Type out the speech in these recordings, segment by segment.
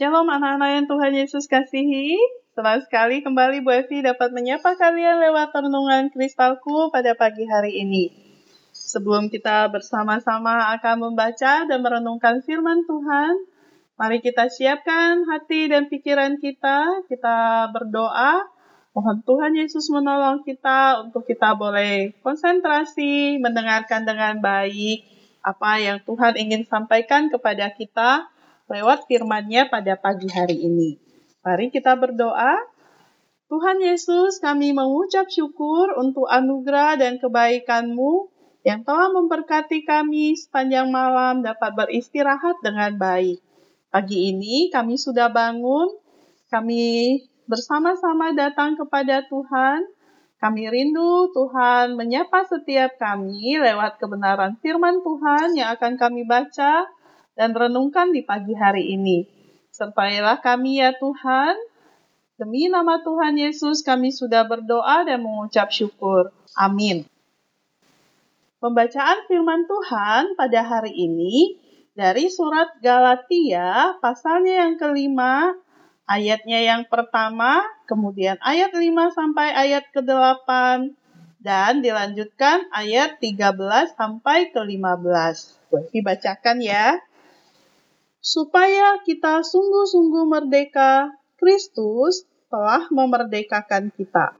Shalom anak-anak yang Tuhan Yesus kasihi. Senang sekali kembali Bu Evi dapat menyapa kalian lewat renungan kristalku pada pagi hari ini. Sebelum kita bersama-sama akan membaca dan merenungkan firman Tuhan, mari kita siapkan hati dan pikiran kita. Kita berdoa, mohon Tuhan Yesus menolong kita untuk kita boleh konsentrasi, mendengarkan dengan baik apa yang Tuhan ingin sampaikan kepada kita lewat firman-Nya pada pagi hari ini. Mari kita berdoa. Tuhan Yesus, kami mengucap syukur untuk anugerah dan kebaikan-Mu yang telah memberkati kami sepanjang malam dapat beristirahat dengan baik. Pagi ini kami sudah bangun, kami bersama-sama datang kepada Tuhan. Kami rindu Tuhan menyapa setiap kami lewat kebenaran firman Tuhan yang akan kami baca dan renungkan di pagi hari ini. Sertailah kami ya Tuhan, Demi nama Tuhan Yesus kami sudah berdoa dan mengucap syukur. Amin. Pembacaan firman Tuhan pada hari ini dari surat Galatia pasalnya yang kelima, ayatnya yang pertama, kemudian ayat 5 sampai ayat ke-8, dan dilanjutkan ayat 13 sampai ke-15. Boleh dibacakan ya. Supaya kita sungguh-sungguh merdeka, Kristus telah memerdekakan kita.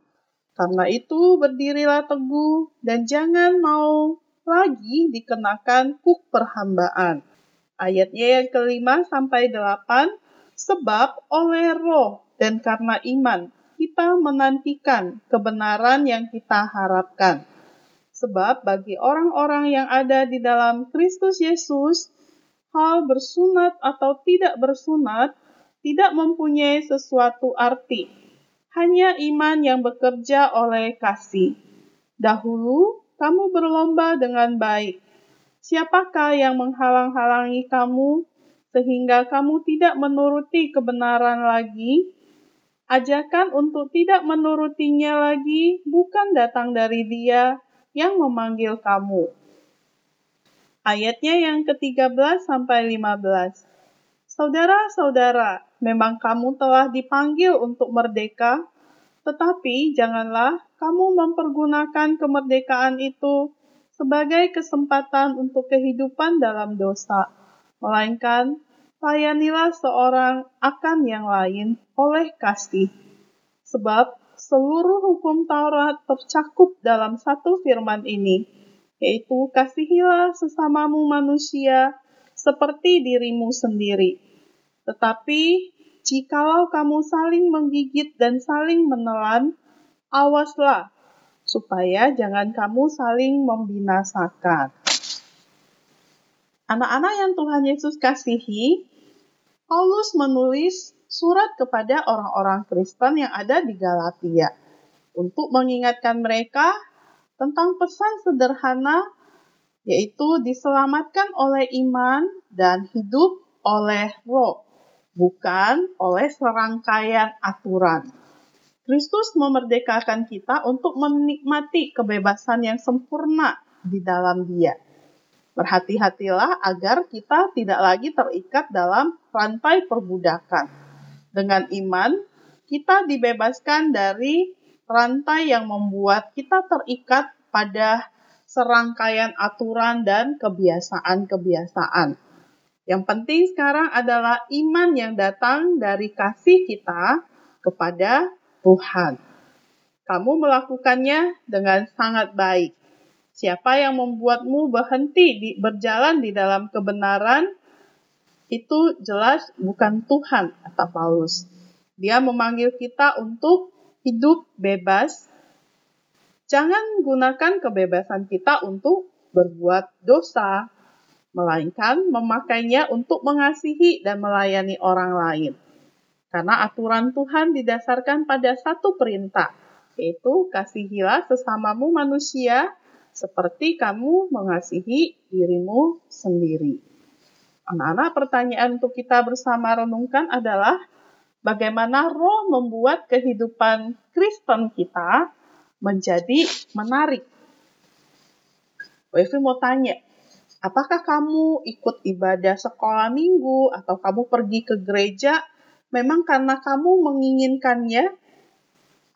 Karena itu berdirilah teguh dan jangan mau lagi dikenakan kuk perhambaan. Ayatnya yang kelima sampai delapan, sebab oleh roh dan karena iman kita menantikan kebenaran yang kita harapkan. Sebab bagi orang-orang yang ada di dalam Kristus Yesus, hal bersunat atau tidak bersunat tidak mempunyai sesuatu arti. Hanya iman yang bekerja oleh kasih. Dahulu kamu berlomba dengan baik. Siapakah yang menghalang-halangi kamu sehingga kamu tidak menuruti kebenaran lagi? Ajakan untuk tidak menurutinya lagi bukan datang dari Dia yang memanggil kamu. Ayatnya yang ke-13 sampai 15. Saudara-saudara, memang kamu telah dipanggil untuk merdeka, tetapi janganlah kamu mempergunakan kemerdekaan itu sebagai kesempatan untuk kehidupan dalam dosa, melainkan layanilah seorang akan yang lain oleh kasih. Sebab seluruh hukum Taurat tercakup dalam satu firman ini, yaitu kasihilah sesamamu manusia seperti dirimu sendiri. Tetapi jikalau kamu saling menggigit dan saling menelan, awaslah supaya jangan kamu saling membinasakan. Anak-anak yang Tuhan Yesus kasihi, Paulus menulis surat kepada orang-orang Kristen yang ada di Galatia untuk mengingatkan mereka tentang pesan sederhana yaitu diselamatkan oleh iman dan hidup oleh roh bukan oleh serangkaian aturan. Kristus memerdekakan kita untuk menikmati kebebasan yang sempurna di dalam Dia. Berhati-hatilah agar kita tidak lagi terikat dalam rantai perbudakan. Dengan iman, kita dibebaskan dari rantai yang membuat kita terikat pada serangkaian aturan dan kebiasaan-kebiasaan. Yang penting sekarang adalah iman yang datang dari kasih kita kepada Tuhan. Kamu melakukannya dengan sangat baik. Siapa yang membuatmu berhenti di, berjalan di dalam kebenaran, itu jelas bukan Tuhan, kata Paulus. Dia memanggil kita untuk hidup bebas. Jangan gunakan kebebasan kita untuk berbuat dosa, melainkan memakainya untuk mengasihi dan melayani orang lain. Karena aturan Tuhan didasarkan pada satu perintah, yaitu kasihilah sesamamu manusia seperti kamu mengasihi dirimu sendiri. Anak-anak, pertanyaan untuk kita bersama renungkan adalah bagaimana roh membuat kehidupan Kristen kita menjadi menarik. Wevi mau tanya, Apakah kamu ikut ibadah sekolah minggu atau kamu pergi ke gereja memang karena kamu menginginkannya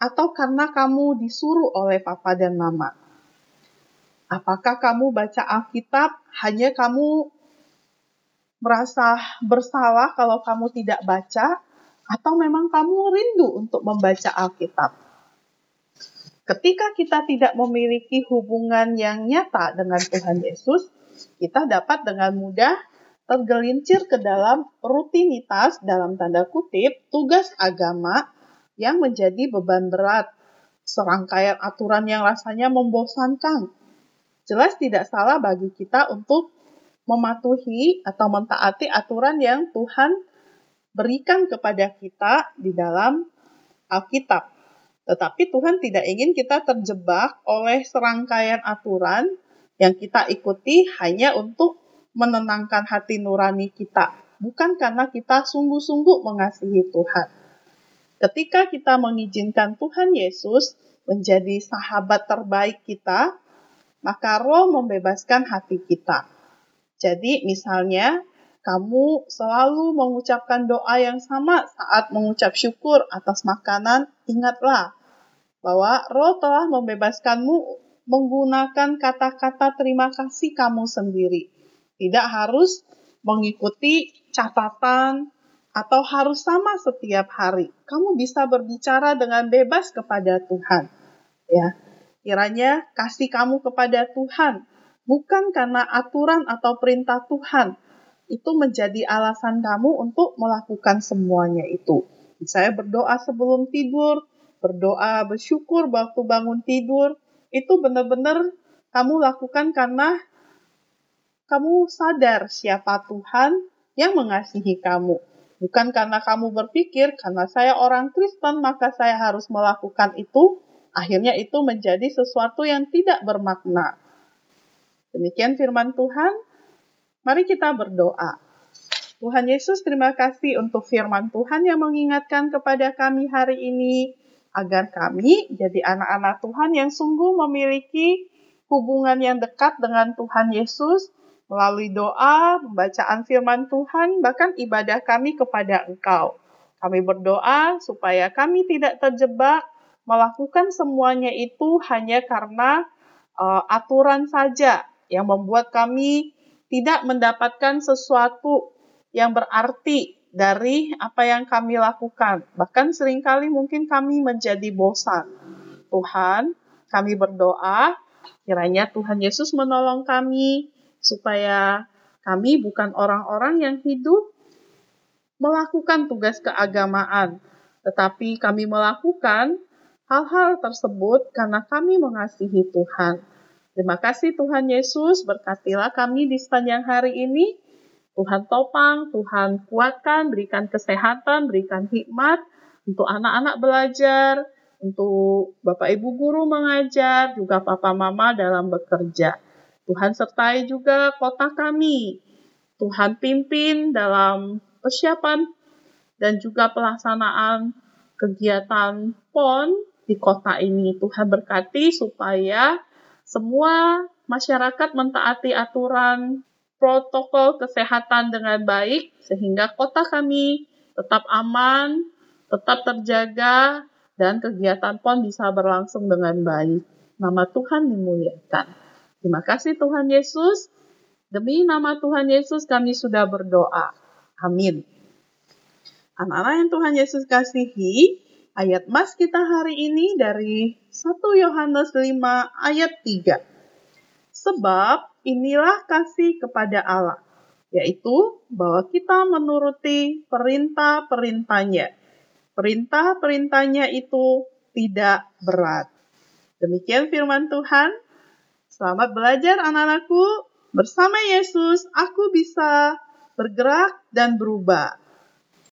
atau karena kamu disuruh oleh papa dan mama? Apakah kamu baca Alkitab hanya kamu merasa bersalah kalau kamu tidak baca atau memang kamu rindu untuk membaca Alkitab? Ketika kita tidak memiliki hubungan yang nyata dengan Tuhan Yesus, kita dapat dengan mudah tergelincir ke dalam rutinitas dalam tanda kutip tugas agama yang menjadi beban berat, serangkaian aturan yang rasanya membosankan. Jelas tidak salah bagi kita untuk mematuhi atau mentaati aturan yang Tuhan berikan kepada kita di dalam Alkitab. Tetapi Tuhan tidak ingin kita terjebak oleh serangkaian aturan yang kita ikuti hanya untuk menenangkan hati nurani kita, bukan karena kita sungguh-sungguh mengasihi Tuhan. Ketika kita mengizinkan Tuhan Yesus menjadi sahabat terbaik kita, maka roh membebaskan hati kita. Jadi misalnya kamu selalu mengucapkan doa yang sama saat mengucap syukur atas makanan, ingatlah bahwa roh telah membebaskanmu menggunakan kata-kata terima kasih kamu sendiri. Tidak harus mengikuti catatan atau harus sama setiap hari. Kamu bisa berbicara dengan bebas kepada Tuhan. Ya. Kiranya kasih kamu kepada Tuhan bukan karena aturan atau perintah Tuhan itu menjadi alasan kamu untuk melakukan semuanya itu. Saya berdoa sebelum tidur, berdoa bersyukur waktu bangun tidur, itu benar-benar kamu lakukan karena kamu sadar siapa Tuhan yang mengasihi kamu. Bukan karena kamu berpikir, karena saya orang Kristen, maka saya harus melakukan itu. Akhirnya itu menjadi sesuatu yang tidak bermakna. Demikian firman Tuhan. Mari kita berdoa. Tuhan Yesus, terima kasih untuk firman Tuhan yang mengingatkan kepada kami hari ini agar kami jadi anak-anak Tuhan yang sungguh memiliki hubungan yang dekat dengan Tuhan Yesus melalui doa, pembacaan firman Tuhan, bahkan ibadah kami kepada Engkau. Kami berdoa supaya kami tidak terjebak melakukan semuanya itu hanya karena uh, aturan saja yang membuat kami tidak mendapatkan sesuatu yang berarti dari apa yang kami lakukan. Bahkan sering kali mungkin kami menjadi bosan. Tuhan, kami berdoa, kiranya Tuhan Yesus menolong kami supaya kami bukan orang-orang yang hidup melakukan tugas keagamaan, tetapi kami melakukan hal-hal tersebut karena kami mengasihi Tuhan. Terima kasih Tuhan Yesus, berkatilah kami di sepanjang hari ini. Tuhan topang, Tuhan kuatkan, berikan kesehatan, berikan hikmat untuk anak-anak belajar, untuk Bapak Ibu guru mengajar, juga Papa Mama dalam bekerja. Tuhan sertai juga kota kami. Tuhan pimpin dalam persiapan dan juga pelaksanaan kegiatan PON di kota ini. Tuhan berkati supaya semua masyarakat mentaati aturan protokol kesehatan dengan baik sehingga kota kami tetap aman, tetap terjaga, dan kegiatan PON bisa berlangsung dengan baik. Nama Tuhan dimuliakan. Terima kasih Tuhan Yesus. Demi nama Tuhan Yesus kami sudah berdoa. Amin. Anak-anak yang Tuhan Yesus kasihi, ayat mas kita hari ini dari 1 Yohanes 5 ayat 3. Sebab inilah kasih kepada Allah, yaitu bahwa kita menuruti perintah-perintahnya. Perintah-perintahnya itu tidak berat. Demikian firman Tuhan. Selamat belajar anak-anakku. Bersama Yesus, aku bisa bergerak dan berubah.